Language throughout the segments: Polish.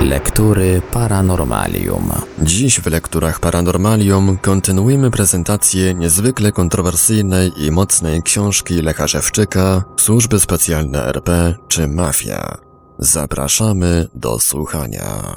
Lektury Paranormalium. Dziś w lekturach Paranormalium kontynuujemy prezentację niezwykle kontrowersyjnej i mocnej książki Lecha Służby Specjalne RP czy Mafia. Zapraszamy do słuchania.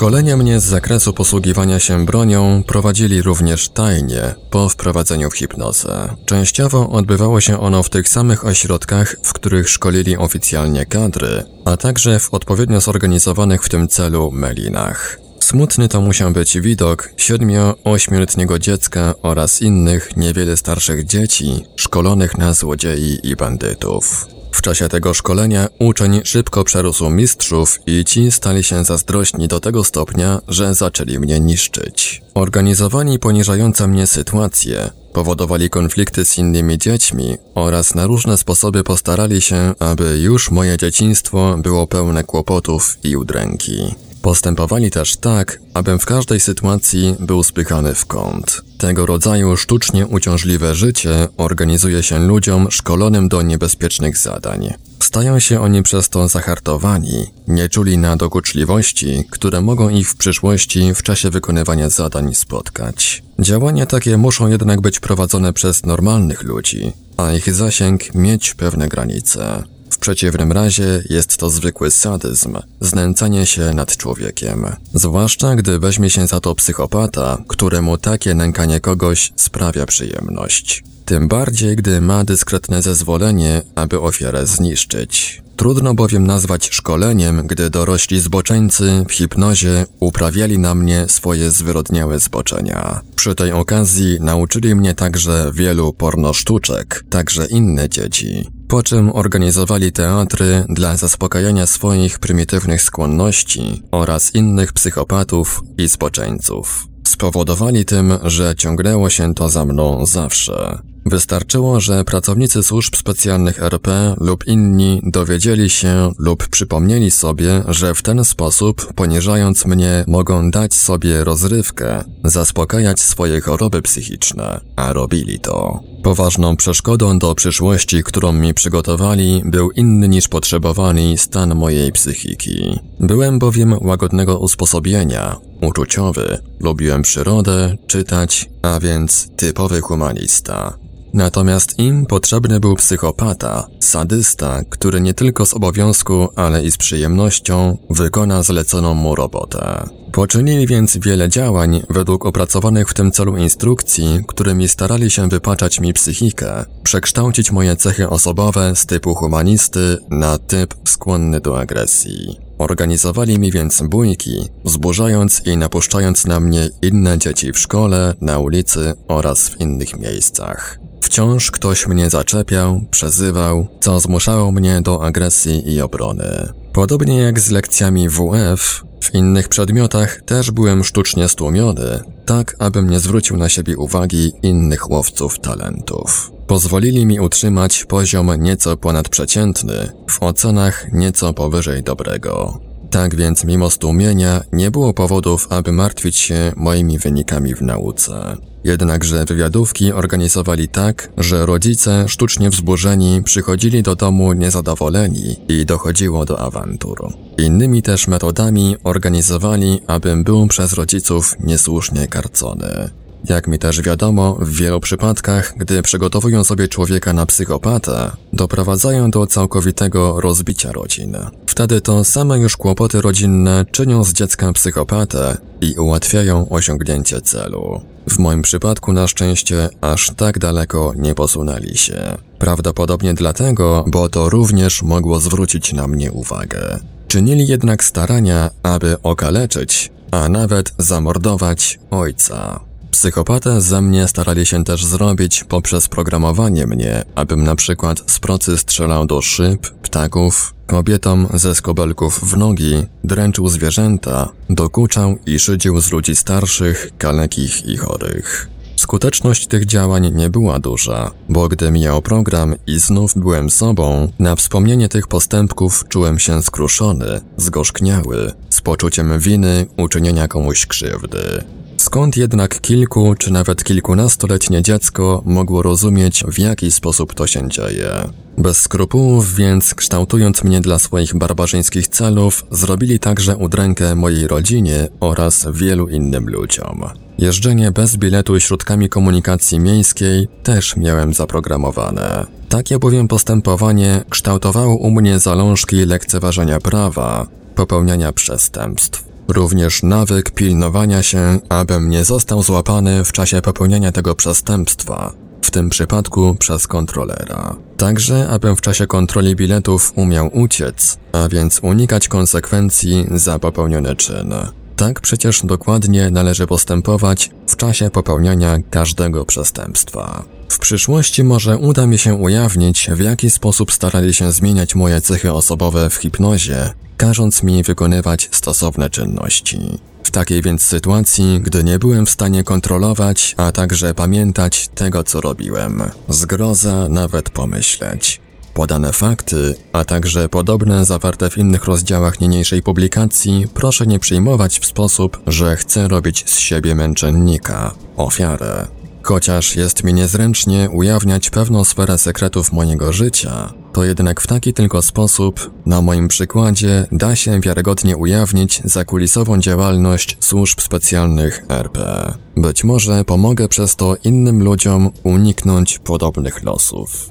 Szkolenia mnie z zakresu posługiwania się bronią prowadzili również tajnie, po wprowadzeniu w hipnozę. Częściowo odbywało się ono w tych samych ośrodkach, w których szkolili oficjalnie kadry, a także w odpowiednio zorganizowanych w tym celu melinach. Smutny to musiał być widok siedmiu-ośmioletniego dziecka oraz innych, niewiele starszych dzieci, szkolonych na złodziei i bandytów. W czasie tego szkolenia uczeń szybko przerósł mistrzów i ci stali się zazdrośni do tego stopnia, że zaczęli mnie niszczyć. Organizowani poniżające mnie sytuacje, powodowali konflikty z innymi dziećmi oraz na różne sposoby postarali się, aby już moje dzieciństwo było pełne kłopotów i udręki. Postępowali też tak, abym w każdej sytuacji był spychany w kąt. Tego rodzaju sztucznie uciążliwe życie organizuje się ludziom szkolonym do niebezpiecznych zadań. Stają się oni przez to zahartowani, nie czuli na dokuczliwości, które mogą ich w przyszłości w czasie wykonywania zadań spotkać. Działania takie muszą jednak być prowadzone przez normalnych ludzi, a ich zasięg mieć pewne granice. W przeciwnym razie jest to zwykły sadyzm, znęcanie się nad człowiekiem. Zwłaszcza gdy weźmie się za to psychopata, któremu takie nękanie kogoś sprawia przyjemność. Tym bardziej, gdy ma dyskretne zezwolenie, aby ofiarę zniszczyć. Trudno bowiem nazwać szkoleniem, gdy dorośli zboczeńcy w hipnozie uprawiali na mnie swoje zwyrodniałe zboczenia. Przy tej okazji nauczyli mnie także wielu pornosztuczek, także inne dzieci. Po czym organizowali teatry dla zaspokajania swoich prymitywnych skłonności oraz innych psychopatów i zboczeńców. Spowodowali tym, że ciągnęło się to za mną zawsze. Wystarczyło, że pracownicy służb specjalnych RP lub inni dowiedzieli się lub przypomnieli sobie, że w ten sposób, poniżając mnie, mogą dać sobie rozrywkę, zaspokajać swoje choroby psychiczne, a robili to. Poważną przeszkodą do przyszłości, którą mi przygotowali, był inny niż potrzebowali stan mojej psychiki. Byłem bowiem łagodnego usposobienia, uczuciowy, lubiłem przyrodę, czytać, a więc typowy humanista. Natomiast im potrzebny był psychopata, sadysta, który nie tylko z obowiązku, ale i z przyjemnością wykona zleconą mu robotę. Poczynili więc wiele działań według opracowanych w tym celu instrukcji, którymi starali się wypaczać mi psychikę, przekształcić moje cechy osobowe z typu humanisty na typ skłonny do agresji. Organizowali mi więc bójki, wzburzając i napuszczając na mnie inne dzieci w szkole, na ulicy oraz w innych miejscach. Wciąż ktoś mnie zaczepiał, przezywał, co zmuszało mnie do agresji i obrony. Podobnie jak z lekcjami WF, w innych przedmiotach też byłem sztucznie stłumiony, tak abym nie zwrócił na siebie uwagi innych łowców talentów. Pozwolili mi utrzymać poziom nieco ponadprzeciętny, w ocenach nieco powyżej dobrego. Tak więc mimo stłumienia nie było powodów, aby martwić się moimi wynikami w nauce. Jednakże wywiadówki organizowali tak, że rodzice sztucznie wzburzeni przychodzili do domu niezadowoleni i dochodziło do awantur. Innymi też metodami organizowali, abym był przez rodziców niesłusznie karcony. Jak mi też wiadomo, w wielu przypadkach, gdy przygotowują sobie człowieka na psychopatę, doprowadzają do całkowitego rozbicia rodzin. Wtedy to same już kłopoty rodzinne czynią z dziecka psychopatę i ułatwiają osiągnięcie celu. W moim przypadku na szczęście aż tak daleko nie posunęli się. Prawdopodobnie dlatego, bo to również mogło zwrócić na mnie uwagę. Czynili jednak starania, aby okaleczyć, a nawet zamordować ojca. Psychopatę ze mnie starali się też zrobić poprzez programowanie mnie, abym na przykład z procy strzelał do szyb, ptaków, kobietom ze skobelków w nogi, dręczył zwierzęta, dokuczał i szydził z ludzi starszych, kalekich i chorych. Skuteczność tych działań nie była duża, bo gdy mijał program i znów byłem sobą, na wspomnienie tych postępków czułem się skruszony, zgorzkniały, z poczuciem winy uczynienia komuś krzywdy. Skąd jednak kilku czy nawet kilkunastoletnie dziecko mogło rozumieć, w jaki sposób to się dzieje? Bez skrupułów więc, kształtując mnie dla swoich barbarzyńskich celów, zrobili także udrękę mojej rodzinie oraz wielu innym ludziom. Jeżdżenie bez biletu środkami komunikacji miejskiej też miałem zaprogramowane. Takie bowiem postępowanie kształtowało u mnie zalążki lekceważenia prawa, popełniania przestępstw. Również nawyk pilnowania się, abym nie został złapany w czasie popełniania tego przestępstwa, w tym przypadku przez kontrolera. Także, abym w czasie kontroli biletów umiał uciec, a więc unikać konsekwencji za popełniony czyn. Tak przecież dokładnie należy postępować w czasie popełniania każdego przestępstwa. W przyszłości może uda mi się ujawnić, w jaki sposób starali się zmieniać moje cechy osobowe w hipnozie, każąc mi wykonywać stosowne czynności. W takiej więc sytuacji, gdy nie byłem w stanie kontrolować, a także pamiętać tego, co robiłem, zgroza nawet pomyśleć. Podane fakty, a także podobne zawarte w innych rozdziałach niniejszej publikacji proszę nie przyjmować w sposób, że chcę robić z siebie męczennika, ofiarę. Chociaż jest mi niezręcznie ujawniać pewną sferę sekretów mojego życia, to jednak w taki tylko sposób, na moim przykładzie, da się wiarygodnie ujawnić zakulisową działalność służb specjalnych RP. Być może pomogę przez to innym ludziom uniknąć podobnych losów.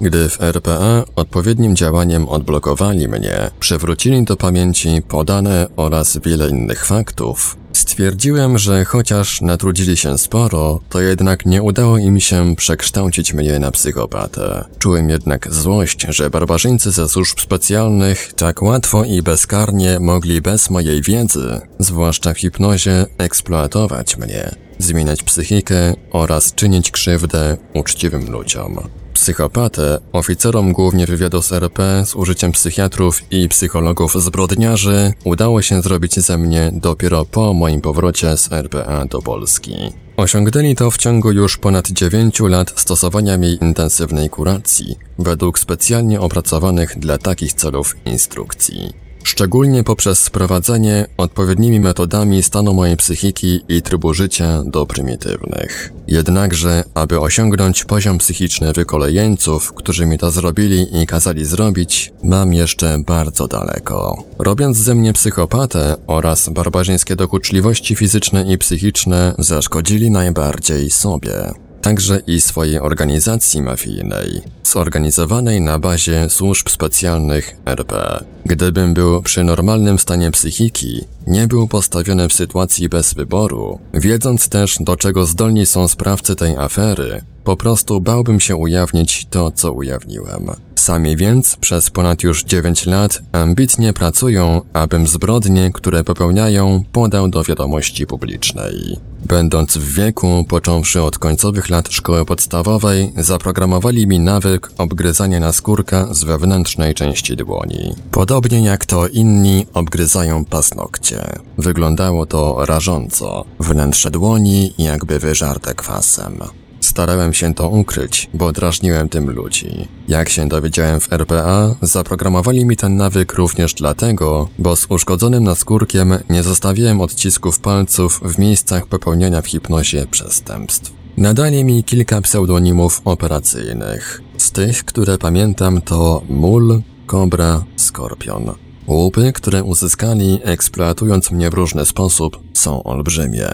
Gdy w RPA odpowiednim działaniem odblokowali mnie, przywrócili do pamięci podane oraz wiele innych faktów, stwierdziłem, że chociaż natrudzili się sporo, to jednak nie udało im się przekształcić mnie na psychopatę. Czułem jednak złość, że barbarzyńcy ze służb specjalnych tak łatwo i bezkarnie mogli bez mojej wiedzy, zwłaszcza w hipnozie, eksploatować mnie, zmieniać psychikę oraz czynić krzywdę uczciwym ludziom psychopatę, oficerom głównie wywiadu z RP z użyciem psychiatrów i psychologów zbrodniarzy udało się zrobić ze mnie dopiero po moim powrocie z RPA do Polski. Osiągnęli to w ciągu już ponad 9 lat stosowania mi intensywnej kuracji, według specjalnie opracowanych dla takich celów instrukcji szczególnie poprzez sprowadzenie odpowiednimi metodami stanu mojej psychiki i trybu życia do prymitywnych. Jednakże, aby osiągnąć poziom psychiczny wykolejeńców, którzy mi to zrobili i kazali zrobić, mam jeszcze bardzo daleko. Robiąc ze mnie psychopatę oraz barbarzyńskie dokuczliwości fizyczne i psychiczne, zaszkodzili najbardziej sobie także i swojej organizacji mafijnej, zorganizowanej na bazie służb specjalnych RP. Gdybym był przy normalnym stanie psychiki, nie był postawiony w sytuacji bez wyboru, wiedząc też do czego zdolni są sprawcy tej afery, po prostu bałbym się ujawnić to, co ujawniłem. Sami więc przez ponad już 9 lat ambitnie pracują, abym zbrodnie, które popełniają, podał do wiadomości publicznej. Będąc w wieku, począwszy od końcowych lat szkoły podstawowej, zaprogramowali mi nawyk obgryzania naskórka z wewnętrznej części dłoni. Podobnie jak to inni obgryzają paznokcie. Wyglądało to rażąco. Wnętrze dłoni jakby wyżarte kwasem. Starałem się to ukryć, bo drażniłem tym ludzi. Jak się dowiedziałem w RPA, zaprogramowali mi ten nawyk również dlatego, bo z uszkodzonym naskórkiem nie zostawiłem odcisków palców w miejscach popełniania w hipnozie przestępstw. Nadali mi kilka pseudonimów operacyjnych. Z tych, które pamiętam to Mul, Kobra, Skorpion. Łupy, które uzyskali eksploatując mnie w różny sposób, są olbrzymie.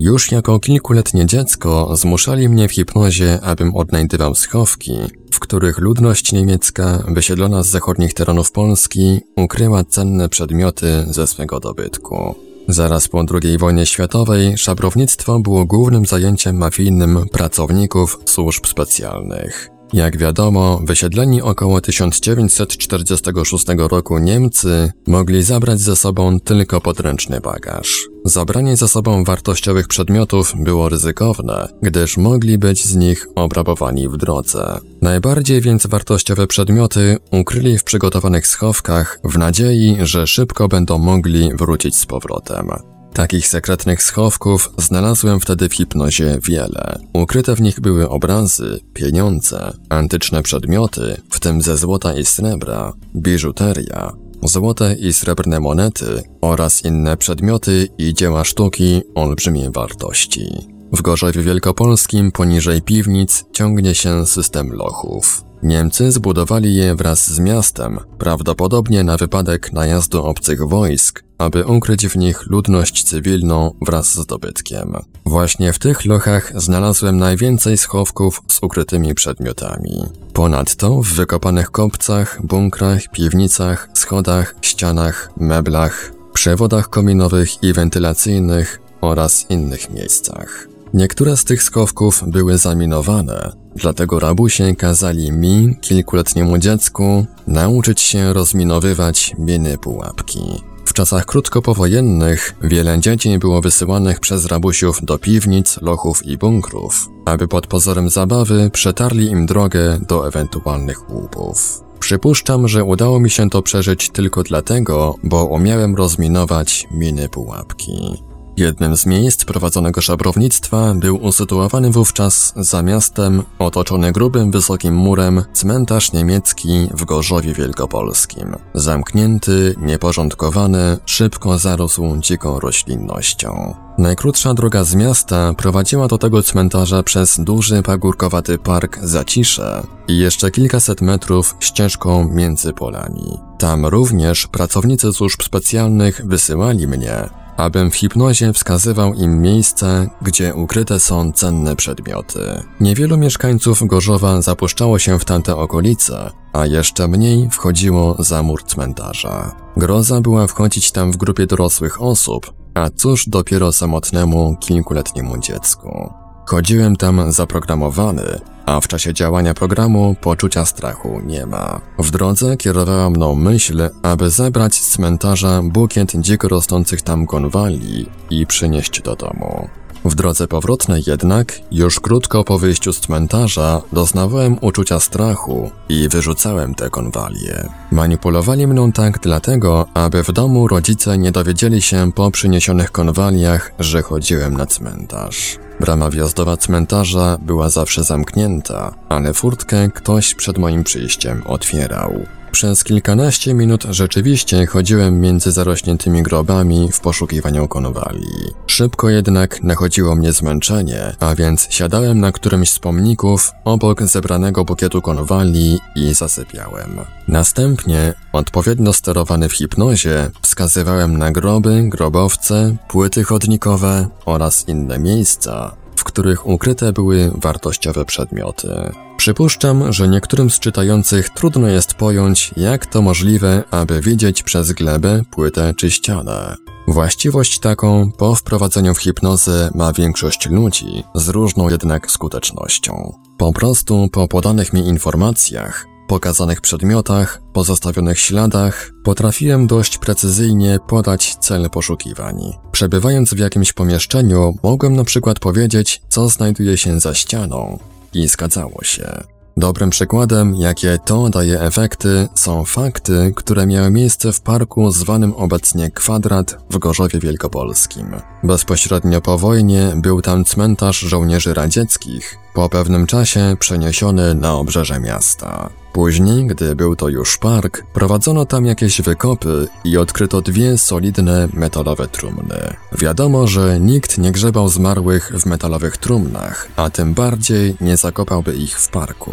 Już jako kilkuletnie dziecko zmuszali mnie w hipnozie, abym odnajdywał schowki, w których ludność niemiecka, wysiedlona z zachodnich terenów Polski, ukryła cenne przedmioty ze swego dobytku. Zaraz po II wojnie światowej szabrownictwo było głównym zajęciem mafijnym pracowników służb specjalnych. Jak wiadomo, wysiedleni około 1946 roku Niemcy mogli zabrać ze sobą tylko podręczny bagaż. Zabranie ze sobą wartościowych przedmiotów było ryzykowne, gdyż mogli być z nich obrabowani w drodze. Najbardziej więc wartościowe przedmioty ukryli w przygotowanych schowkach w nadziei, że szybko będą mogli wrócić z powrotem. Takich sekretnych schowków znalazłem wtedy w hipnozie wiele. Ukryte w nich były obrazy, pieniądze, antyczne przedmioty, w tym ze złota i srebra, biżuteria, złote i srebrne monety oraz inne przedmioty i dzieła sztuki olbrzymiej wartości. W Gorzowie Wielkopolskim poniżej piwnic ciągnie się system lochów. Niemcy zbudowali je wraz z miastem, prawdopodobnie na wypadek najazdu obcych wojsk, aby ukryć w nich ludność cywilną wraz z dobytkiem. Właśnie w tych lochach znalazłem najwięcej schowków z ukrytymi przedmiotami. Ponadto w wykopanych kopcach, bunkrach, piwnicach, schodach, ścianach, meblach, przewodach kominowych i wentylacyjnych oraz innych miejscach. Niektóre z tych schowków były zaminowane, dlatego rabusie kazali mi, kilkuletniemu dziecku, nauczyć się rozminowywać miny pułapki. W czasach krótko powojennych wiele dzieci było wysyłanych przez rabusiów do piwnic, lochów i bunkrów, aby pod pozorem zabawy przetarli im drogę do ewentualnych łupów. Przypuszczam, że udało mi się to przeżyć tylko dlatego, bo umiałem rozminować miny pułapki. Jednym z miejsc prowadzonego szabrownictwa był usytuowany wówczas za miastem, otoczony grubym, wysokim murem, cmentarz niemiecki w Gorzowie Wielkopolskim. Zamknięty, nieporządkowany, szybko zarósł dziką roślinnością. Najkrótsza droga z miasta prowadziła do tego cmentarza przez duży pagórkowaty park Zacisze i jeszcze kilkaset metrów ścieżką między polami. Tam również pracownicy służb specjalnych wysyłali mnie, abym w hipnozie wskazywał im miejsce, gdzie ukryte są cenne przedmioty. Niewielu mieszkańców Gorzowa zapuszczało się w tamte okolice, a jeszcze mniej wchodziło za mur cmentarza. Groza była wchodzić tam w grupie dorosłych osób, a cóż dopiero samotnemu, kilkuletniemu dziecku. Chodziłem tam zaprogramowany, a w czasie działania programu poczucia strachu nie ma. W drodze kierowała mną myśl, aby zebrać z cmentarza bukiet dziko rosnących tam konwali i przynieść do domu. W drodze powrotnej jednak, już krótko po wyjściu z cmentarza, doznawałem uczucia strachu i wyrzucałem te konwalie. Manipulowali mną tak dlatego, aby w domu rodzice nie dowiedzieli się po przyniesionych konwaliach, że chodziłem na cmentarz. Brama wjazdowa cmentarza była zawsze zamknięta, ale furtkę ktoś przed moim przyjściem otwierał. Przez kilkanaście minut rzeczywiście chodziłem między zarośniętymi grobami w poszukiwaniu konwali. Szybko jednak nachodziło mnie zmęczenie, a więc siadałem na którymś z pomników obok zebranego bukietu konwali i zasypiałem. Następnie, odpowiednio sterowany w hipnozie, wskazywałem na groby, grobowce, płyty chodnikowe oraz inne miejsca, w których ukryte były wartościowe przedmioty. Przypuszczam, że niektórym z czytających trudno jest pojąć, jak to możliwe, aby widzieć przez glebę, płytę czy ścianę. Właściwość taką po wprowadzeniu w hipnozę ma większość ludzi, z różną jednak skutecznością. Po prostu po podanych mi informacjach pokazanych przedmiotach, pozostawionych śladach, potrafiłem dość precyzyjnie podać cel poszukiwań. Przebywając w jakimś pomieszczeniu, mogłem na przykład powiedzieć, co znajduje się za ścianą. I zgadzało się. Dobrym przykładem, jakie to daje efekty, są fakty, które miały miejsce w parku zwanym obecnie Kwadrat w Gorzowie Wielkopolskim. Bezpośrednio po wojnie był tam cmentarz żołnierzy radzieckich, po pewnym czasie przeniesiony na obrzeże miasta. Później, gdy był to już park, prowadzono tam jakieś wykopy i odkryto dwie solidne metalowe trumny. Wiadomo, że nikt nie grzebał zmarłych w metalowych trumnach, a tym bardziej nie zakopałby ich w parku.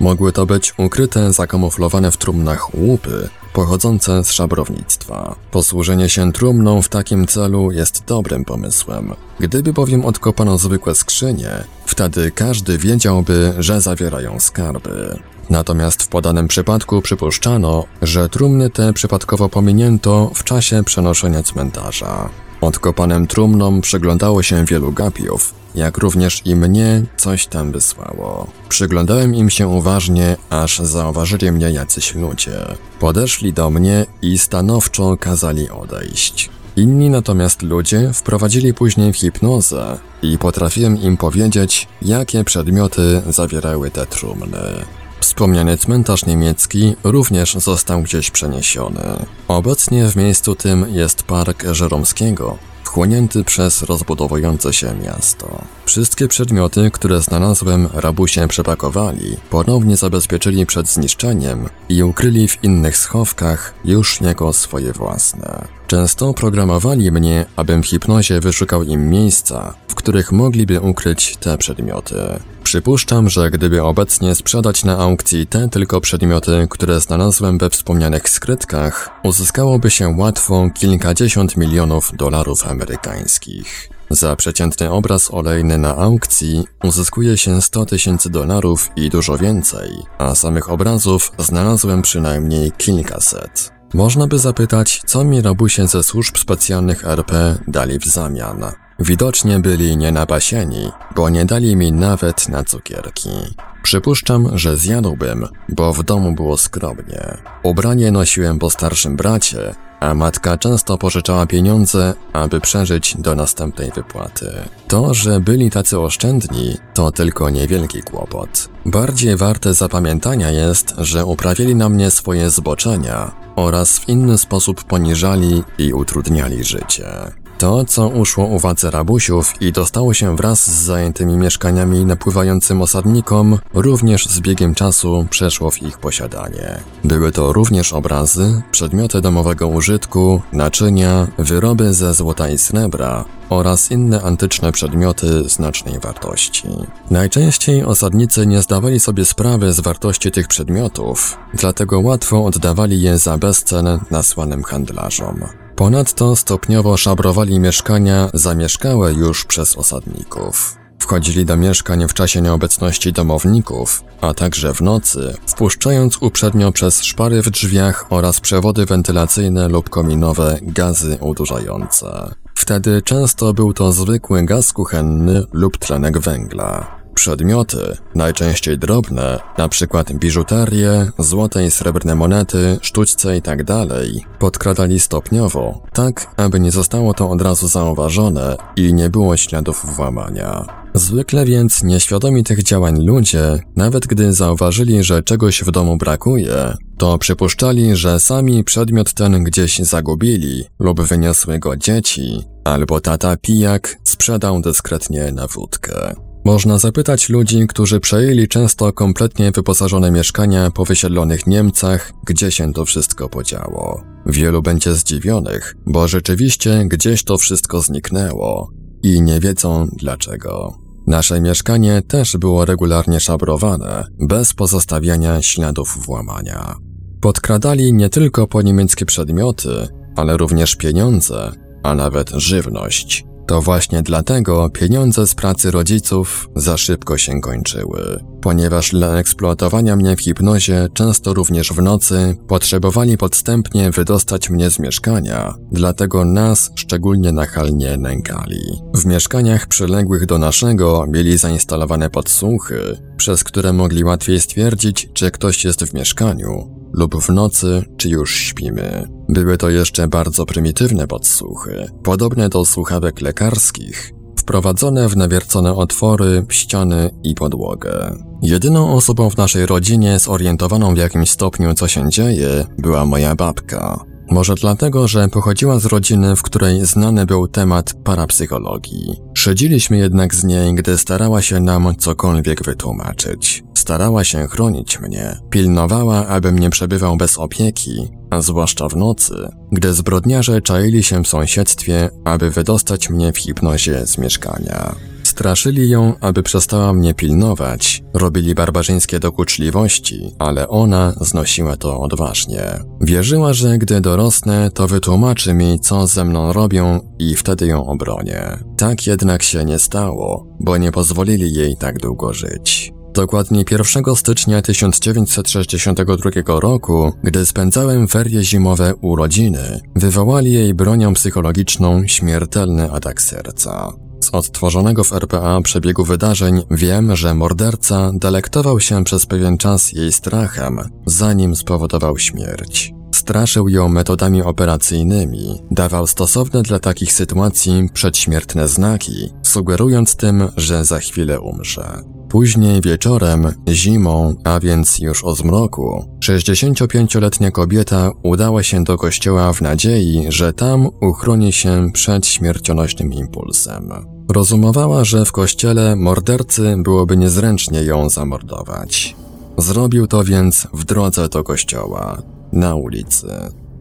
Mogły to być ukryte, zakamuflowane w trumnach łupy, pochodzące z szabrownictwa. Posłużenie się trumną w takim celu jest dobrym pomysłem. Gdyby bowiem odkopano zwykłe skrzynie, wtedy każdy wiedziałby, że zawierają skarby. Natomiast w podanym przypadku przypuszczano, że trumny te przypadkowo pominięto w czasie przenoszenia cmentarza. Odkopanym trumnom przyglądało się wielu gapiów, jak również i mnie coś tam wysłało. Przyglądałem im się uważnie, aż zauważyli mnie jacyś ludzie. Podeszli do mnie i stanowczo kazali odejść. Inni natomiast ludzie wprowadzili później w hipnozę i potrafiłem im powiedzieć, jakie przedmioty zawierały te trumny. Wspomniany cmentarz niemiecki również został gdzieś przeniesiony. Obecnie w miejscu tym jest park Żeromskiego, wchłonięty przez rozbudowujące się miasto. Wszystkie przedmioty, które znalazłem, rabusie przepakowali, ponownie zabezpieczyli przed zniszczeniem i ukryli w innych schowkach już jako swoje własne. Często programowali mnie, abym w hipnozie wyszukał im miejsca, w których mogliby ukryć te przedmioty. Przypuszczam, że gdyby obecnie sprzedać na aukcji te tylko przedmioty, które znalazłem we wspomnianych skrytkach, uzyskałoby się łatwo kilkadziesiąt milionów dolarów amerykańskich. Za przeciętny obraz olejny na aukcji uzyskuje się 100 tysięcy dolarów i dużo więcej, a samych obrazów znalazłem przynajmniej kilkaset. Można by zapytać, co mi rabusie ze służb specjalnych RP dali w zamian. Widocznie byli nienapasieni, bo nie dali mi nawet na cukierki. Przypuszczam, że zjadłbym, bo w domu było skromnie. Ubranie nosiłem po starszym bracie, a matka często pożyczała pieniądze, aby przeżyć do następnej wypłaty. To, że byli tacy oszczędni, to tylko niewielki kłopot. Bardziej warte zapamiętania jest, że uprawili na mnie swoje zboczenia oraz w inny sposób poniżali i utrudniali życie. To, co uszło uwadze rabusiów i dostało się wraz z zajętymi mieszkaniami napływającym osadnikom, również z biegiem czasu przeszło w ich posiadanie. Były to również obrazy, przedmioty domowego użytku, naczynia, wyroby ze złota i srebra oraz inne antyczne przedmioty znacznej wartości. Najczęściej osadnicy nie zdawali sobie sprawy z wartości tych przedmiotów, dlatego łatwo oddawali je za bezcen nasłanym handlarzom. Ponadto stopniowo szabrowali mieszkania zamieszkałe już przez osadników. Wchodzili do mieszkań w czasie nieobecności domowników, a także w nocy, wpuszczając uprzednio przez szpary w drzwiach oraz przewody wentylacyjne lub kominowe gazy udurzające. Wtedy często był to zwykły gaz kuchenny lub tlenek węgla. Przedmioty, najczęściej drobne, np. biżuterię, złote i srebrne monety, sztućce itd., tak podkradali stopniowo, tak aby nie zostało to od razu zauważone i nie było śladów włamania. Zwykle więc nieświadomi tych działań ludzie, nawet gdy zauważyli, że czegoś w domu brakuje, to przypuszczali, że sami przedmiot ten gdzieś zagubili lub wyniosły go dzieci, albo tata pijak sprzedał dyskretnie na wódkę. Można zapytać ludzi, którzy przejęli często kompletnie wyposażone mieszkania po wysiedlonych Niemcach, gdzie się to wszystko podziało. Wielu będzie zdziwionych, bo rzeczywiście gdzieś to wszystko zniknęło i nie wiedzą dlaczego. Nasze mieszkanie też było regularnie szabrowane, bez pozostawiania śladów włamania. Podkradali nie tylko po niemieckie przedmioty, ale również pieniądze, a nawet żywność. To właśnie dlatego pieniądze z pracy rodziców za szybko się kończyły. Ponieważ dla eksploatowania mnie w hipnozie, często również w nocy, potrzebowali podstępnie wydostać mnie z mieszkania, dlatego nas szczególnie nachalnie nękali. W mieszkaniach przyległych do naszego mieli zainstalowane podsłuchy, przez które mogli łatwiej stwierdzić, czy ktoś jest w mieszkaniu, lub w nocy, czy już śpimy. Były to jeszcze bardzo prymitywne podsłuchy, podobne do słuchawek lekarskich, wprowadzone w nawiercone otwory, ściany i podłogę. Jedyną osobą w naszej rodzinie zorientowaną w jakimś stopniu, co się dzieje, była moja babka. Może dlatego, że pochodziła z rodziny, w której znany był temat parapsychologii. Szydziliśmy jednak z niej, gdy starała się nam cokolwiek wytłumaczyć. Starała się chronić mnie, pilnowała, abym nie przebywał bez opieki, a zwłaszcza w nocy, gdy zbrodniarze czaili się w sąsiedztwie, aby wydostać mnie w hipnozie z mieszkania. Straszyli ją, aby przestała mnie pilnować, robili barbarzyńskie dokuczliwości, ale ona znosiła to odważnie. Wierzyła, że gdy dorosnę, to wytłumaczy mi, co ze mną robią i wtedy ją obronię. Tak jednak się nie stało, bo nie pozwolili jej tak długo żyć. Dokładnie 1 stycznia 1962 roku, gdy spędzałem ferie zimowe u rodziny, wywołali jej bronią psychologiczną śmiertelny atak serca. Z odtworzonego w RPA przebiegu wydarzeń wiem, że morderca delektował się przez pewien czas jej strachem, zanim spowodował śmierć. Straszył ją metodami operacyjnymi, dawał stosowne dla takich sytuacji przedśmiertne znaki, sugerując tym, że za chwilę umrze. Później wieczorem, zimą, a więc już o zmroku, 65-letnia kobieta udała się do kościoła w nadziei, że tam uchroni się przed śmiercionośnym impulsem. Rozumowała, że w kościele mordercy byłoby niezręcznie ją zamordować. Zrobił to więc w drodze do kościoła, na ulicy.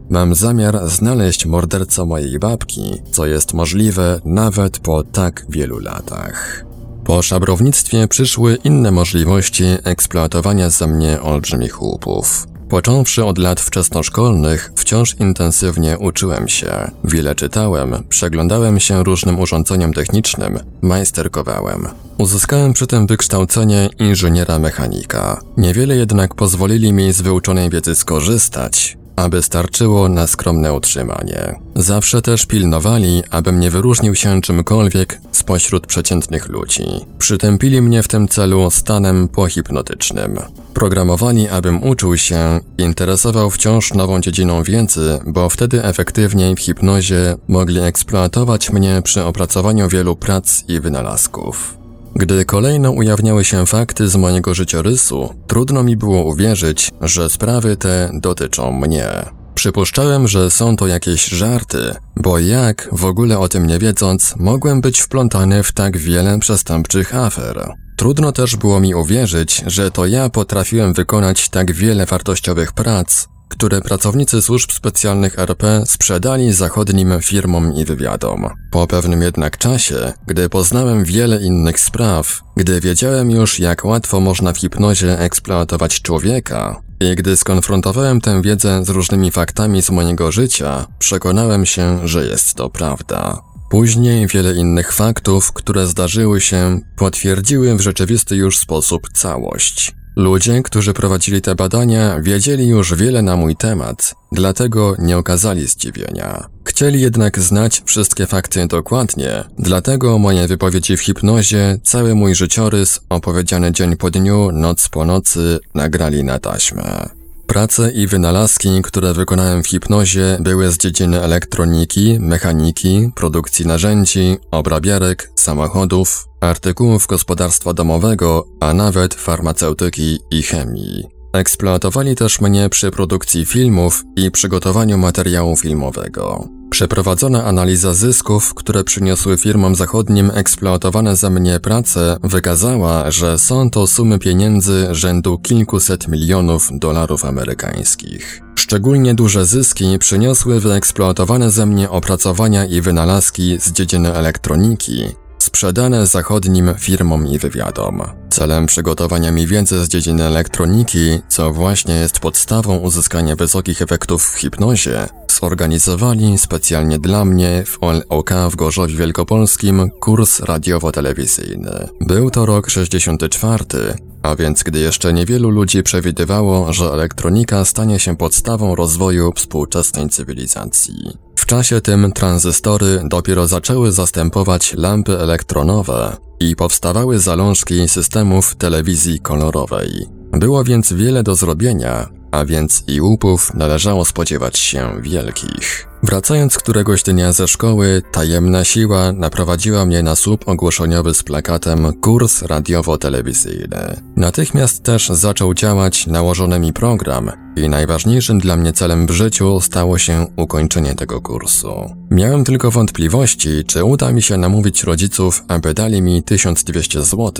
Mam zamiar znaleźć mordercę mojej babki, co jest możliwe nawet po tak wielu latach. Po szabrownictwie przyszły inne możliwości eksploatowania za mnie olbrzymich łupów. Począwszy od lat wczesnoszkolnych, wciąż intensywnie uczyłem się. Wiele czytałem, przeglądałem się różnym urządzeniom technicznym, majsterkowałem. Uzyskałem przy tym wykształcenie inżyniera mechanika. Niewiele jednak pozwolili mi z wyuczonej wiedzy skorzystać, aby starczyło na skromne utrzymanie. Zawsze też pilnowali, abym nie wyróżnił się czymkolwiek spośród przeciętnych ludzi. Przytępili mnie w tym celu stanem pohipnotycznym. Programowali, abym uczył się, interesował wciąż nową dziedziną wiedzy, bo wtedy efektywniej w hipnozie mogli eksploatować mnie przy opracowaniu wielu prac i wynalazków. Gdy kolejno ujawniały się fakty z mojego życiorysu, trudno mi było uwierzyć, że sprawy te dotyczą mnie. Przypuszczałem, że są to jakieś żarty, bo jak, w ogóle o tym nie wiedząc, mogłem być wplątany w tak wiele przestępczych afer. Trudno też było mi uwierzyć, że to ja potrafiłem wykonać tak wiele wartościowych prac, które pracownicy służb specjalnych RP sprzedali zachodnim firmom i wywiadom. Po pewnym jednak czasie, gdy poznałem wiele innych spraw, gdy wiedziałem już jak łatwo można w hipnozie eksploatować człowieka, i gdy skonfrontowałem tę wiedzę z różnymi faktami z mojego życia, przekonałem się, że jest to prawda. Później wiele innych faktów, które zdarzyły się, potwierdziły w rzeczywisty już sposób całość. Ludzie, którzy prowadzili te badania, wiedzieli już wiele na mój temat, dlatego nie okazali zdziwienia. Chcieli jednak znać wszystkie fakty dokładnie, dlatego moje wypowiedzi w hipnozie, cały mój życiorys, opowiedziany dzień po dniu, noc po nocy, nagrali na taśmę. Prace i wynalazki, które wykonałem w hipnozie, były z dziedziny elektroniki, mechaniki, produkcji narzędzi, obrabiarek, samochodów, artykułów gospodarstwa domowego, a nawet farmaceutyki i chemii. Eksploatowali też mnie przy produkcji filmów i przygotowaniu materiału filmowego. Przeprowadzona analiza zysków, które przyniosły firmom zachodnim eksploatowane za mnie prace, wykazała, że są to sumy pieniędzy rzędu kilkuset milionów dolarów amerykańskich. Szczególnie duże zyski przyniosły wyeksploatowane ze mnie opracowania i wynalazki z dziedziny elektroniki, sprzedane zachodnim firmom i wywiadom. Celem przygotowania mi wiedzy z dziedziny elektroniki, co właśnie jest podstawą uzyskania wysokich efektów w hipnozie, zorganizowali specjalnie dla mnie w OLOK w Gorzowie Wielkopolskim kurs radiowo-telewizyjny. Był to rok 64, a więc gdy jeszcze niewielu ludzi przewidywało, że elektronika stanie się podstawą rozwoju współczesnej cywilizacji. Czasie tym tranzystory dopiero zaczęły zastępować lampy elektronowe i powstawały zalążki systemów telewizji kolorowej. Było więc wiele do zrobienia, a więc i łupów należało spodziewać się wielkich. Wracając któregoś dnia ze szkoły, tajemna siła naprowadziła mnie na słup ogłoszeniowy z plakatem kurs radiowo-telewizyjny. Natychmiast też zaczął działać nałożony mi program i najważniejszym dla mnie celem w życiu stało się ukończenie tego kursu. Miałem tylko wątpliwości, czy uda mi się namówić rodziców, aby dali mi 1200 zł,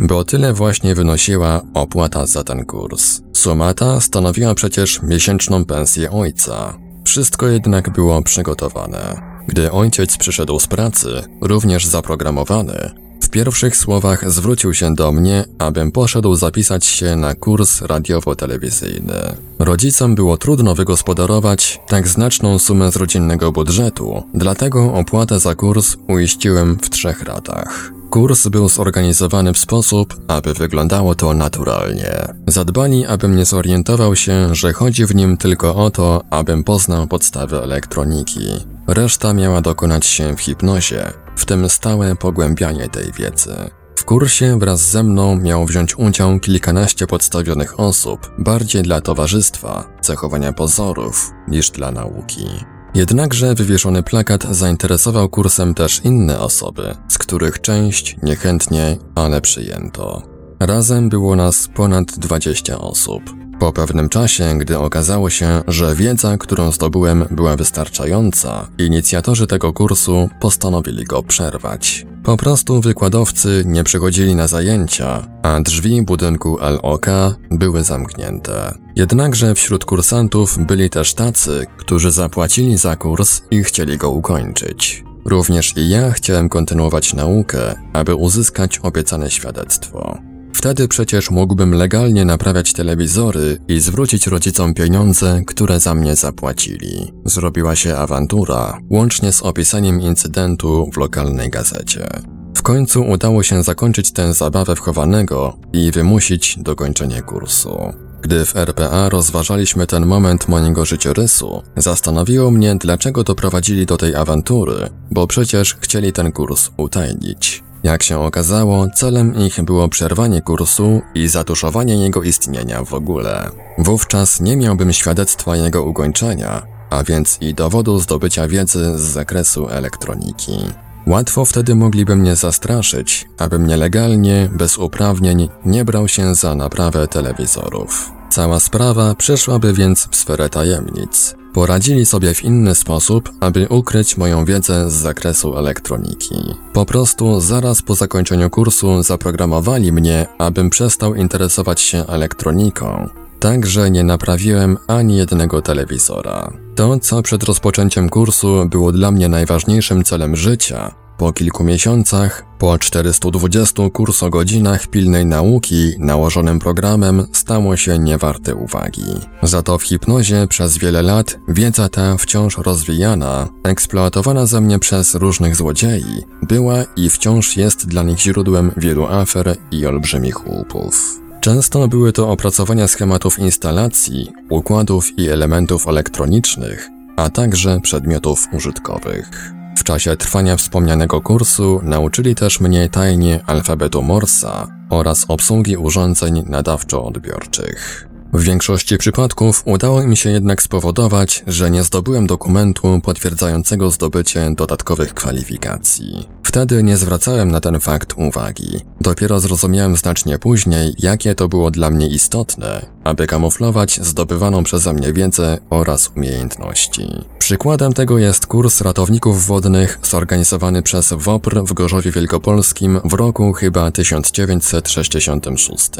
bo tyle właśnie wynosiła opłata za ten kurs. Suma ta stanowiła przecież miesięczną pensję ojca. Wszystko jednak było przygotowane. Gdy ojciec przyszedł z pracy, również zaprogramowany, w pierwszych słowach zwrócił się do mnie, abym poszedł zapisać się na kurs radiowo-telewizyjny. Rodzicom było trudno wygospodarować tak znaczną sumę z rodzinnego budżetu, dlatego opłatę za kurs uiściłem w trzech ratach. Kurs był zorganizowany w sposób, aby wyglądało to naturalnie. Zadbali, abym nie zorientował się, że chodzi w nim tylko o to, abym poznał podstawy elektroniki. Reszta miała dokonać się w hipnozie, w tym stałe pogłębianie tej wiedzy. W kursie wraz ze mną miało wziąć udział kilkanaście podstawionych osób, bardziej dla towarzystwa, zachowania pozorów, niż dla nauki. Jednakże wywieszony plakat zainteresował kursem też inne osoby, z których część niechętnie, ale przyjęto. Razem było nas ponad 20 osób. Po pewnym czasie, gdy okazało się, że wiedza, którą zdobyłem, była wystarczająca, inicjatorzy tego kursu postanowili go przerwać. Po prostu wykładowcy nie przychodzili na zajęcia, a drzwi budynku LOK były zamknięte. Jednakże wśród kursantów byli też tacy, którzy zapłacili za kurs i chcieli go ukończyć. Również i ja chciałem kontynuować naukę, aby uzyskać obiecane świadectwo. Wtedy przecież mógłbym legalnie naprawiać telewizory i zwrócić rodzicom pieniądze, które za mnie zapłacili. Zrobiła się awantura, łącznie z opisaniem incydentu w lokalnej gazecie. W końcu udało się zakończyć tę zabawę wchowanego i wymusić dokończenie kursu. Gdy w RPA rozważaliśmy ten moment mojego życiorysu, zastanowiło mnie, dlaczego doprowadzili do tej awantury, bo przecież chcieli ten kurs utajnić. Jak się okazało, celem ich było przerwanie kursu i zatuszowanie jego istnienia w ogóle. Wówczas nie miałbym świadectwa jego ukończenia, a więc i dowodu zdobycia wiedzy z zakresu elektroniki. Łatwo wtedy mogliby mnie zastraszyć, abym nielegalnie, bez uprawnień, nie brał się za naprawę telewizorów. Cała sprawa przeszłaby więc w sferę tajemnic. Poradzili sobie w inny sposób, aby ukryć moją wiedzę z zakresu elektroniki. Po prostu zaraz po zakończeniu kursu zaprogramowali mnie, abym przestał interesować się elektroniką. Także nie naprawiłem ani jednego telewizora. To, co przed rozpoczęciem kursu było dla mnie najważniejszym celem życia, po kilku miesiącach, po 420 kursogodzinach pilnej nauki nałożonym programem stało się niewarte uwagi. Za to w hipnozie przez wiele lat wiedza ta wciąż rozwijana, eksploatowana ze mnie przez różnych złodziei, była i wciąż jest dla nich źródłem wielu afer i olbrzymich łupów. Często były to opracowania schematów instalacji, układów i elementów elektronicznych, a także przedmiotów użytkowych. W czasie trwania wspomnianego kursu nauczyli też mnie tajnie alfabetu Morsa oraz obsługi urządzeń nadawczo-odbiorczych. W większości przypadków udało mi się jednak spowodować, że nie zdobyłem dokumentu potwierdzającego zdobycie dodatkowych kwalifikacji. Wtedy nie zwracałem na ten fakt uwagi. Dopiero zrozumiałem znacznie później, jakie to było dla mnie istotne, aby kamuflować zdobywaną przeze mnie wiedzę oraz umiejętności. Przykładem tego jest kurs ratowników wodnych zorganizowany przez WOPR w Gorzowie Wielkopolskim w roku chyba 1966.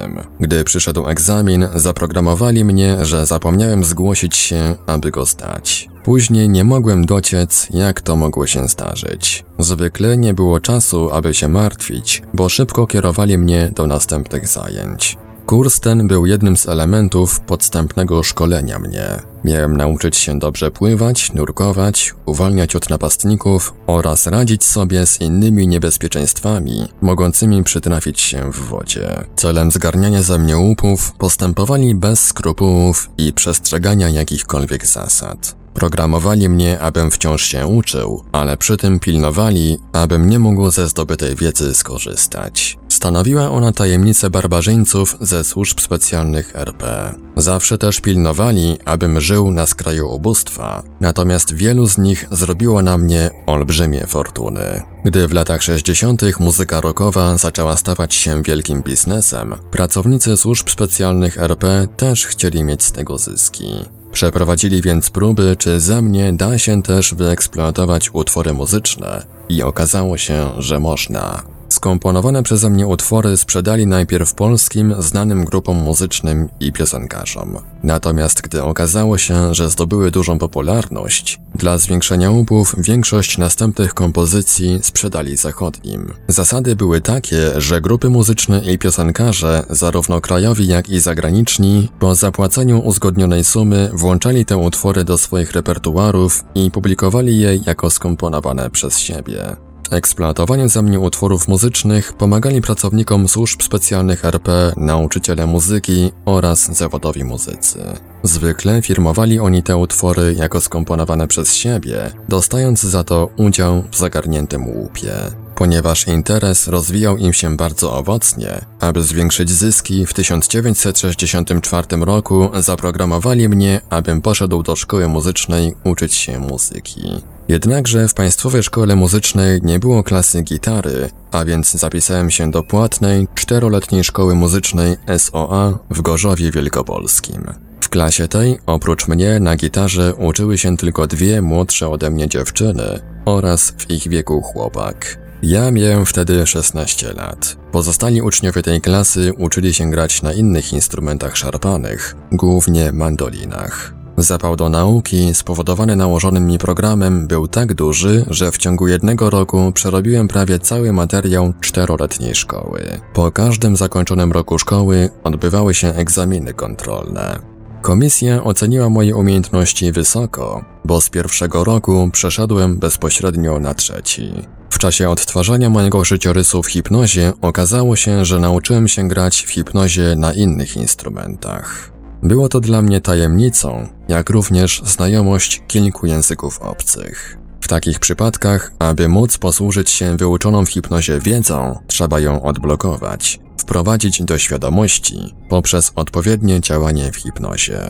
Gdy przyszedł egzamin, zaprogramowali mnie, że zapomniałem zgłosić się, aby go zdać. Później nie mogłem dociec, jak to mogło się zdarzyć. Zwykle nie było czasu, aby się martwić, bo szybko kierowali mnie do następnych zajęć. Kurs ten był jednym z elementów podstępnego szkolenia mnie. Miałem nauczyć się dobrze pływać, nurkować, uwalniać od napastników oraz radzić sobie z innymi niebezpieczeństwami mogącymi przytrafić się w wodzie. Celem zgarniania ze mnie łupów postępowali bez skrupułów i przestrzegania jakichkolwiek zasad. Programowali mnie, abym wciąż się uczył, ale przy tym pilnowali, abym nie mógł ze zdobytej wiedzy skorzystać. Stanowiła ona tajemnicę barbarzyńców ze służb specjalnych RP. Zawsze też pilnowali, abym żył na skraju ubóstwa, natomiast wielu z nich zrobiło na mnie olbrzymie fortuny. Gdy w latach 60. muzyka rockowa zaczęła stawać się wielkim biznesem, pracownicy służb specjalnych RP też chcieli mieć z tego zyski. Przeprowadzili więc próby, czy ze mnie da się też wyeksploatować utwory muzyczne i okazało się, że można. Skomponowane przeze mnie utwory sprzedali najpierw polskim, znanym grupom muzycznym i piosenkarzom. Natomiast gdy okazało się, że zdobyły dużą popularność, dla zwiększenia łupów większość następnych kompozycji sprzedali zachodnim. Zasady były takie, że grupy muzyczne i piosenkarze, zarówno krajowi jak i zagraniczni, po zapłaceniu uzgodnionej sumy włączali te utwory do swoich repertuarów i publikowali je jako skomponowane przez siebie eksploatowaniu za mnie utworów muzycznych pomagali pracownikom służb specjalnych RP, nauczyciele muzyki oraz zawodowi muzycy. Zwykle firmowali oni te utwory jako skomponowane przez siebie, dostając za to udział w zagarniętym łupie. Ponieważ interes rozwijał im się bardzo owocnie, aby zwiększyć zyski, w 1964 roku zaprogramowali mnie, abym poszedł do szkoły muzycznej uczyć się muzyki. Jednakże w Państwowej Szkole Muzycznej nie było klasy gitary, a więc zapisałem się do płatnej, czteroletniej szkoły muzycznej SOA w Gorzowie Wielkopolskim. W klasie tej, oprócz mnie, na gitarze uczyły się tylko dwie młodsze ode mnie dziewczyny oraz w ich wieku chłopak. Ja miałem wtedy 16 lat. Pozostali uczniowie tej klasy uczyli się grać na innych instrumentach szarpanych, głównie mandolinach. Zapał do nauki spowodowany nałożonym mi programem był tak duży, że w ciągu jednego roku przerobiłem prawie cały materiał czteroletniej szkoły. Po każdym zakończonym roku szkoły odbywały się egzaminy kontrolne. Komisja oceniła moje umiejętności wysoko, bo z pierwszego roku przeszedłem bezpośrednio na trzeci. W czasie odtwarzania mojego życiorysu w hipnozie okazało się, że nauczyłem się grać w hipnozie na innych instrumentach. Było to dla mnie tajemnicą, jak również znajomość kilku języków obcych. W takich przypadkach, aby móc posłużyć się wyuczoną w hipnozie wiedzą, trzeba ją odblokować, wprowadzić do świadomości poprzez odpowiednie działanie w hipnozie.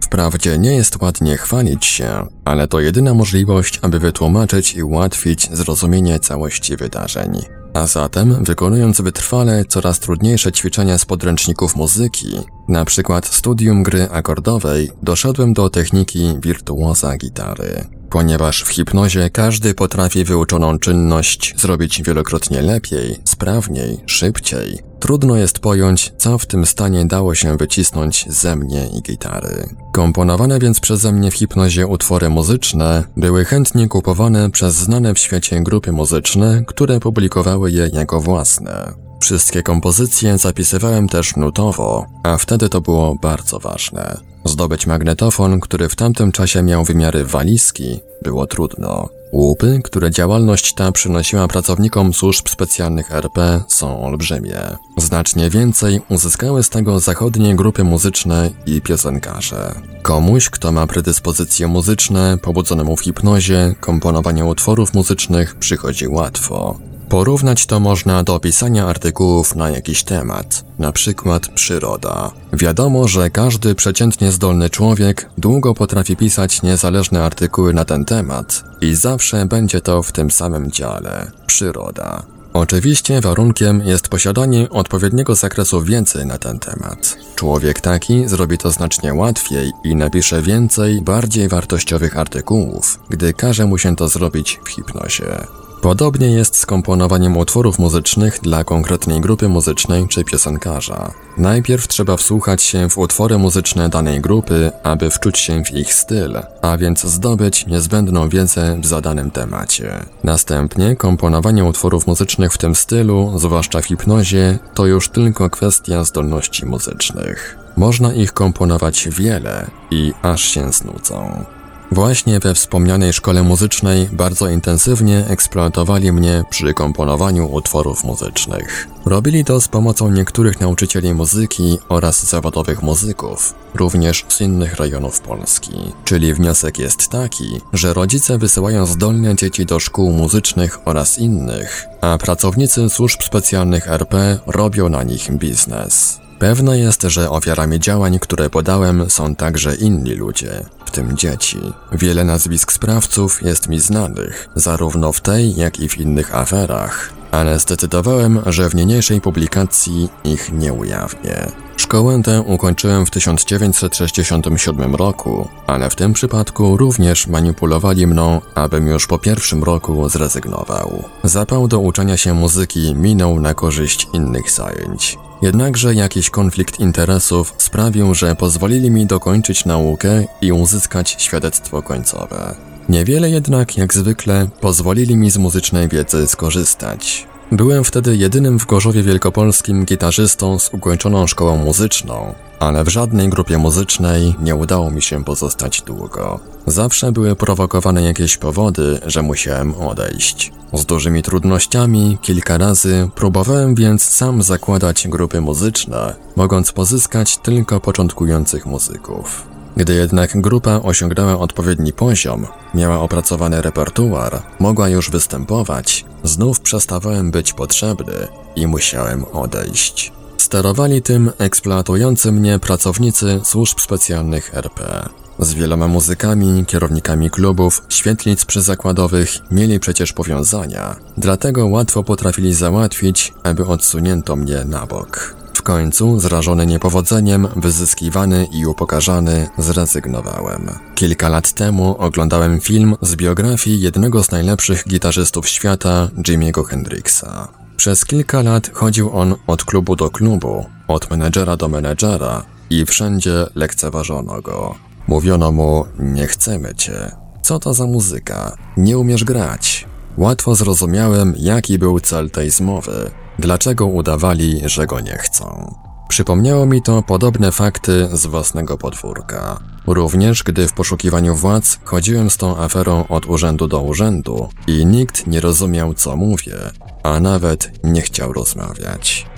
Wprawdzie nie jest ładnie chwalić się, ale to jedyna możliwość, aby wytłumaczyć i ułatwić zrozumienie całości wydarzeń. A zatem, wykonując wytrwale coraz trudniejsze ćwiczenia z podręczników muzyki, na przykład studium gry akordowej, doszedłem do techniki wirtuoza gitary. Ponieważ w hipnozie każdy potrafi wyuczoną czynność zrobić wielokrotnie lepiej, sprawniej, szybciej, trudno jest pojąć, co w tym stanie dało się wycisnąć ze mnie i gitary. Komponowane więc przeze mnie w hipnozie utwory muzyczne były chętnie kupowane przez znane w świecie grupy muzyczne, które publikowały je jako własne. Wszystkie kompozycje zapisywałem też nutowo, a wtedy to było bardzo ważne. Zdobyć magnetofon, który w tamtym czasie miał wymiary walizki, było trudno. Łupy, które działalność ta przynosiła pracownikom służb specjalnych RP są olbrzymie. Znacznie więcej uzyskały z tego zachodnie grupy muzyczne i piosenkarze. Komuś, kto ma predyspozycje muzyczne, pobudzonemu w hipnozie, komponowanie utworów muzycznych przychodzi łatwo. Porównać to można do pisania artykułów na jakiś temat, na przykład przyroda. Wiadomo, że każdy przeciętnie zdolny człowiek długo potrafi pisać niezależne artykuły na ten temat i zawsze będzie to w tym samym dziale przyroda. Oczywiście warunkiem jest posiadanie odpowiedniego zakresu wiedzy na ten temat. Człowiek taki zrobi to znacznie łatwiej i napisze więcej, bardziej wartościowych artykułów, gdy każe mu się to zrobić w hipnozie. Podobnie jest z komponowaniem utworów muzycznych dla konkretnej grupy muzycznej czy piosenkarza. Najpierw trzeba wsłuchać się w utwory muzyczne danej grupy, aby wczuć się w ich styl, a więc zdobyć niezbędną wiedzę w zadanym temacie. Następnie komponowanie utworów muzycznych w tym stylu, zwłaszcza w hipnozie, to już tylko kwestia zdolności muzycznych. Można ich komponować wiele i aż się znudzą. Właśnie we wspomnianej szkole muzycznej bardzo intensywnie eksploatowali mnie przy komponowaniu utworów muzycznych. Robili to z pomocą niektórych nauczycieli muzyki oraz zawodowych muzyków, również z innych rejonów Polski. Czyli wniosek jest taki, że rodzice wysyłają zdolne dzieci do szkół muzycznych oraz innych, a pracownicy służb specjalnych RP robią na nich biznes. Pewne jest, że ofiarami działań, które podałem, są także inni ludzie, w tym dzieci. Wiele nazwisk sprawców jest mi znanych, zarówno w tej, jak i w innych aferach, ale zdecydowałem, że w niniejszej publikacji ich nie ujawnię. Szkołę tę ukończyłem w 1967 roku, ale w tym przypadku również manipulowali mną, abym już po pierwszym roku zrezygnował. Zapał do uczenia się muzyki minął na korzyść innych zajęć. Jednakże jakiś konflikt interesów sprawił, że pozwolili mi dokończyć naukę i uzyskać świadectwo końcowe. Niewiele jednak, jak zwykle, pozwolili mi z muzycznej wiedzy skorzystać. Byłem wtedy jedynym w Gorzowie Wielkopolskim gitarzystą z ukończoną szkołą muzyczną, ale w żadnej grupie muzycznej nie udało mi się pozostać długo. Zawsze były prowokowane jakieś powody, że musiałem odejść. Z dużymi trudnościami kilka razy próbowałem więc sam zakładać grupy muzyczne, mogąc pozyskać tylko początkujących muzyków. Gdy jednak grupa osiągnęła odpowiedni poziom, miała opracowany repertuar, mogła już występować, znów przestawałem być potrzebny i musiałem odejść. Sterowali tym eksploatujący mnie pracownicy służb specjalnych RP. Z wieloma muzykami, kierownikami klubów, świetlic przyzakładowych mieli przecież powiązania, dlatego łatwo potrafili załatwić, aby odsunięto mnie na bok. W końcu, zrażony niepowodzeniem, wyzyskiwany i upokarzany, zrezygnowałem. Kilka lat temu oglądałem film z biografii jednego z najlepszych gitarzystów świata, Jimmy'ego Hendrixa. Przez kilka lat chodził on od klubu do klubu, od menedżera do menedżera i wszędzie lekceważono go. Mówiono mu, nie chcemy cię. Co to za muzyka? Nie umiesz grać. Łatwo zrozumiałem, jaki był cel tej zmowy. Dlaczego udawali, że go nie chcą. Przypomniało mi to podobne fakty z własnego podwórka. Również gdy w poszukiwaniu władz chodziłem z tą aferą od urzędu do urzędu i nikt nie rozumiał co mówię, a nawet nie chciał rozmawiać.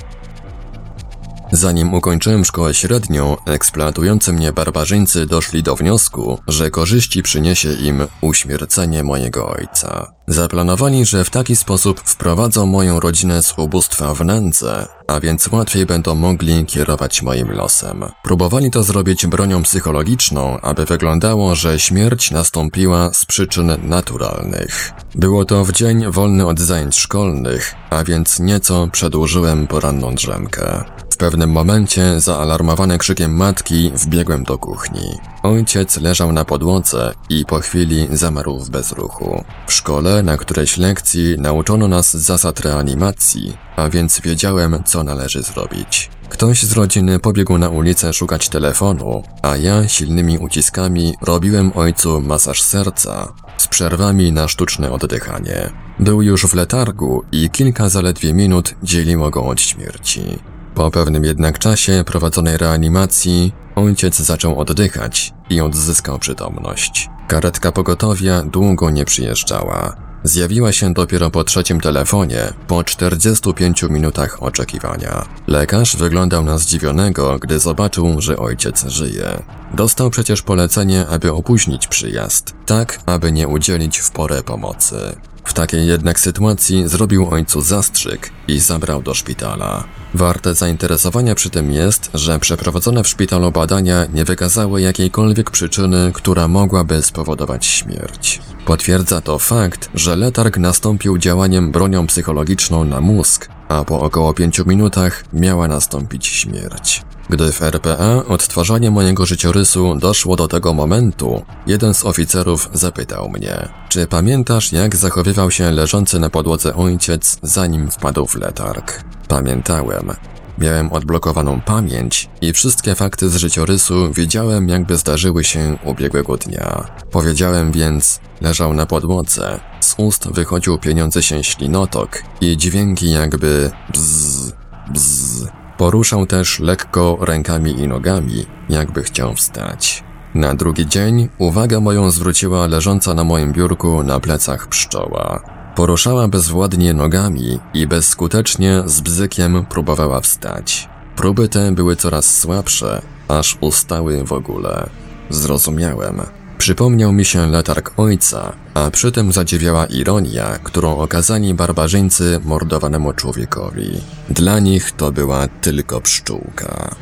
Zanim ukończyłem szkołę średnią, eksploatujący mnie barbarzyńcy doszli do wniosku, że korzyści przyniesie im uśmiercenie mojego ojca. Zaplanowali, że w taki sposób wprowadzą moją rodzinę z ubóstwa w nędzę, a więc łatwiej będą mogli kierować moim losem. Próbowali to zrobić bronią psychologiczną, aby wyglądało, że śmierć nastąpiła z przyczyn naturalnych. Było to w dzień wolny od zajęć szkolnych, a więc nieco przedłużyłem poranną drzemkę. W pewnym momencie, zaalarmowany krzykiem matki, wbiegłem do kuchni. Ojciec leżał na podłodze i po chwili zamarł w bezruchu. W szkole, na którejś lekcji, nauczono nas zasad reanimacji, a więc wiedziałem, co należy zrobić. Ktoś z rodziny pobiegł na ulicę szukać telefonu, a ja silnymi uciskami robiłem ojcu masaż serca z przerwami na sztuczne oddychanie. Był już w letargu i kilka zaledwie minut dzieliło go od śmierci. Po pewnym jednak czasie prowadzonej reanimacji ojciec zaczął oddychać i odzyskał przytomność. Karetka pogotowia długo nie przyjeżdżała. Zjawiła się dopiero po trzecim telefonie, po 45 minutach oczekiwania. Lekarz wyglądał na zdziwionego, gdy zobaczył, że ojciec żyje. Dostał przecież polecenie, aby opóźnić przyjazd, tak aby nie udzielić w porę pomocy. W takiej jednak sytuacji zrobił ojcu zastrzyk i zabrał do szpitala. Warte zainteresowania przy tym jest, że przeprowadzone w szpitalu badania nie wykazały jakiejkolwiek przyczyny, która mogłaby spowodować śmierć. Potwierdza to fakt, że letarg nastąpił działaniem bronią psychologiczną na mózg, a po około pięciu minutach miała nastąpić śmierć. Gdy w RPA odtwarzanie mojego życiorysu doszło do tego momentu, jeden z oficerów zapytał mnie, czy pamiętasz jak zachowywał się leżący na podłodze ojciec, zanim wpadł w letarg? Pamiętałem. Miałem odblokowaną pamięć i wszystkie fakty z życiorysu wiedziałem jakby zdarzyły się ubiegłego dnia. Powiedziałem więc, leżał na podłodze, z ust wychodził pieniądze się ślinotok i dźwięki jakby bzz, bzz. Poruszał też lekko rękami i nogami, jakby chciał wstać. Na drugi dzień uwagę moją zwróciła leżąca na moim biurku na plecach pszczoła. Poruszała bezwładnie nogami i bezskutecznie z bzykiem próbowała wstać. Próby te były coraz słabsze, aż ustały w ogóle. Zrozumiałem. Przypomniał mi się letarg ojca, a przy tym zadziwiała ironia, którą okazali barbarzyńcy mordowanemu człowiekowi. Dla nich to była tylko pszczółka.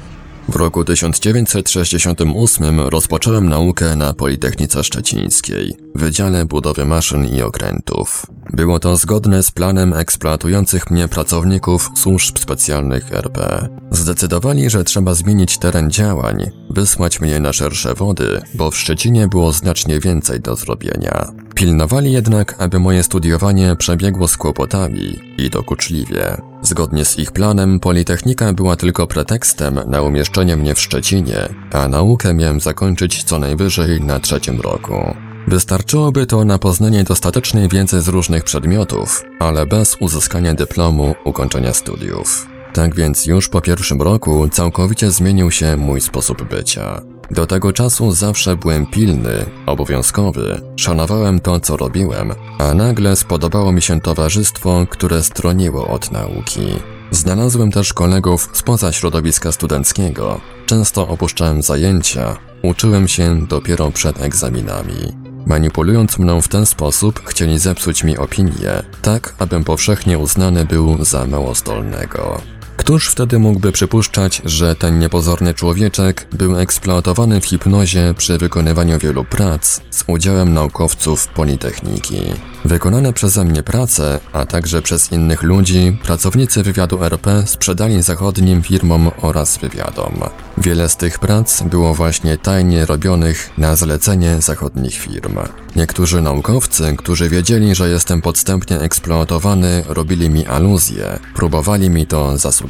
W roku 1968 rozpocząłem naukę na Politechnice Szczecińskiej, Wydziale Budowy Maszyn i Okrętów. Było to zgodne z planem eksploatujących mnie pracowników służb specjalnych RP. Zdecydowali, że trzeba zmienić teren działań, wysłać mnie na szersze wody, bo w Szczecinie było znacznie więcej do zrobienia. Pilnowali jednak, aby moje studiowanie przebiegło z kłopotami i dokuczliwie. Zgodnie z ich planem, Politechnika była tylko pretekstem na umieszczenie mnie w Szczecinie, a naukę miałem zakończyć co najwyżej na trzecim roku. Wystarczyłoby to na poznanie dostatecznej wiedzy z różnych przedmiotów, ale bez uzyskania dyplomu ukończenia studiów. Tak więc już po pierwszym roku całkowicie zmienił się mój sposób bycia. Do tego czasu zawsze byłem pilny, obowiązkowy, szanowałem to, co robiłem, a nagle spodobało mi się towarzystwo, które stroniło od nauki. Znalazłem też kolegów spoza środowiska studenckiego. Często opuszczałem zajęcia, uczyłem się dopiero przed egzaminami. Manipulując mną w ten sposób, chcieli zepsuć mi opinię, tak abym powszechnie uznany był za mało zdolnego. Któż wtedy mógłby przypuszczać, że ten niepozorny człowieczek był eksploatowany w hipnozie przy wykonywaniu wielu prac z udziałem naukowców Politechniki? Wykonane przeze mnie prace, a także przez innych ludzi, pracownicy wywiadu RP sprzedali zachodnim firmom oraz wywiadom. Wiele z tych prac było właśnie tajnie robionych na zlecenie zachodnich firm. Niektórzy naukowcy, którzy wiedzieli, że jestem podstępnie eksploatowany, robili mi aluzje, próbowali mi to zasugerować.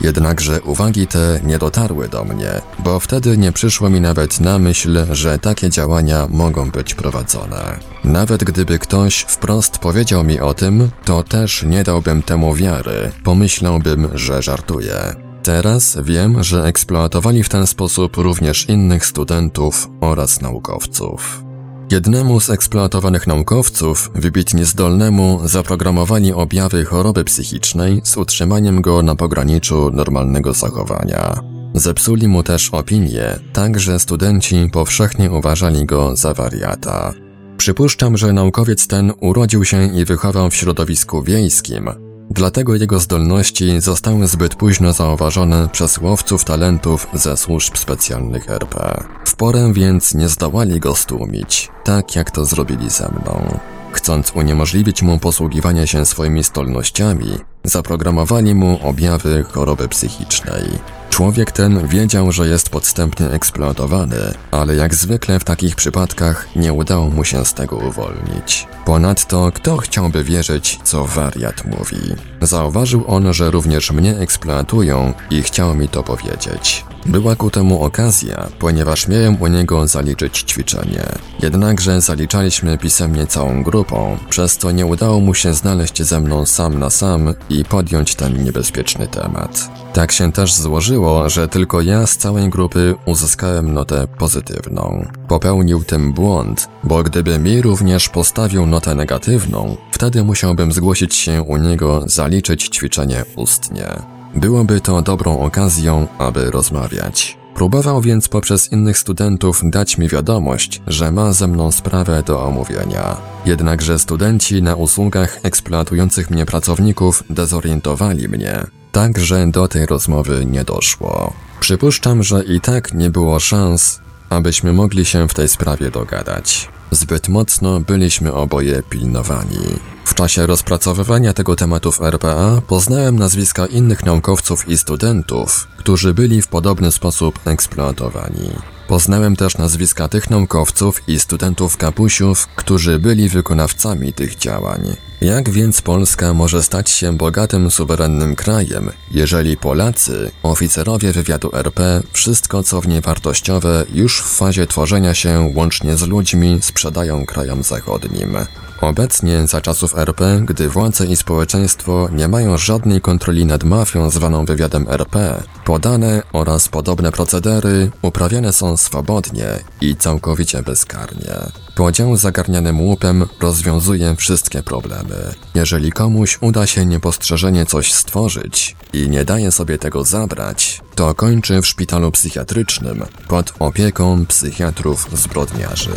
Jednakże uwagi te nie dotarły do mnie, bo wtedy nie przyszło mi nawet na myśl, że takie działania mogą być prowadzone. Nawet gdyby ktoś wprost powiedział mi o tym, to też nie dałbym temu wiary, pomyślałbym, że żartuje. Teraz wiem, że eksploatowali w ten sposób również innych studentów oraz naukowców. Jednemu z eksploatowanych naukowców, wybitnie zdolnemu, zaprogramowali objawy choroby psychicznej z utrzymaniem go na pograniczu normalnego zachowania. Zepsuli mu też opinię, tak że studenci powszechnie uważali go za wariata. Przypuszczam, że naukowiec ten urodził się i wychował w środowisku wiejskim, dlatego jego zdolności zostały zbyt późno zauważone przez łowców talentów ze służb specjalnych RP. W porę więc nie zdołali go stłumić, tak jak to zrobili ze mną. Chcąc uniemożliwić mu posługiwanie się swoimi zdolnościami, zaprogramowali mu objawy choroby psychicznej. Człowiek ten wiedział, że jest podstępnie eksploatowany, ale jak zwykle w takich przypadkach nie udało mu się z tego uwolnić. Ponadto, kto chciałby wierzyć, co wariat mówi? Zauważył on, że również mnie eksploatują i chciał mi to powiedzieć. Była ku temu okazja, ponieważ miałem u niego zaliczyć ćwiczenie. Jednakże zaliczaliśmy pisemnie całą grupą, przez co nie udało mu się znaleźć ze mną sam na sam i podjąć ten niebezpieczny temat. Tak się też złożyło, że tylko ja z całej grupy uzyskałem notę pozytywną. Popełnił tym błąd, bo gdyby mi również postawił notę negatywną, wtedy musiałbym zgłosić się u niego zaliczyć ćwiczenie ustnie. Byłoby to dobrą okazją, aby rozmawiać. Próbował więc poprzez innych studentów dać mi wiadomość, że ma ze mną sprawę do omówienia. Jednakże studenci na usługach eksploatujących mnie pracowników dezorientowali mnie, tak że do tej rozmowy nie doszło. Przypuszczam, że i tak nie było szans, abyśmy mogli się w tej sprawie dogadać. Zbyt mocno byliśmy oboje pilnowani. W czasie rozpracowywania tego tematu w RPA poznałem nazwiska innych naukowców i studentów, którzy byli w podobny sposób eksploatowani. Poznałem też nazwiska tych naukowców i studentów kapusiów, którzy byli wykonawcami tych działań. Jak więc Polska może stać się bogatym, suwerennym krajem, jeżeli Polacy, oficerowie wywiadu RP, wszystko co w niej wartościowe już w fazie tworzenia się łącznie z ludźmi sprzedają krajom zachodnim? Obecnie, za czasów RP, gdy władze i społeczeństwo nie mają żadnej kontroli nad mafią zwaną wywiadem RP, podane oraz podobne procedery uprawiane są swobodnie i całkowicie bezkarnie. Podział zagarnianym łupem rozwiązuje wszystkie problemy. Jeżeli komuś uda się niepostrzeżenie coś stworzyć i nie daje sobie tego zabrać, to kończy w szpitalu psychiatrycznym pod opieką psychiatrów zbrodniarzy.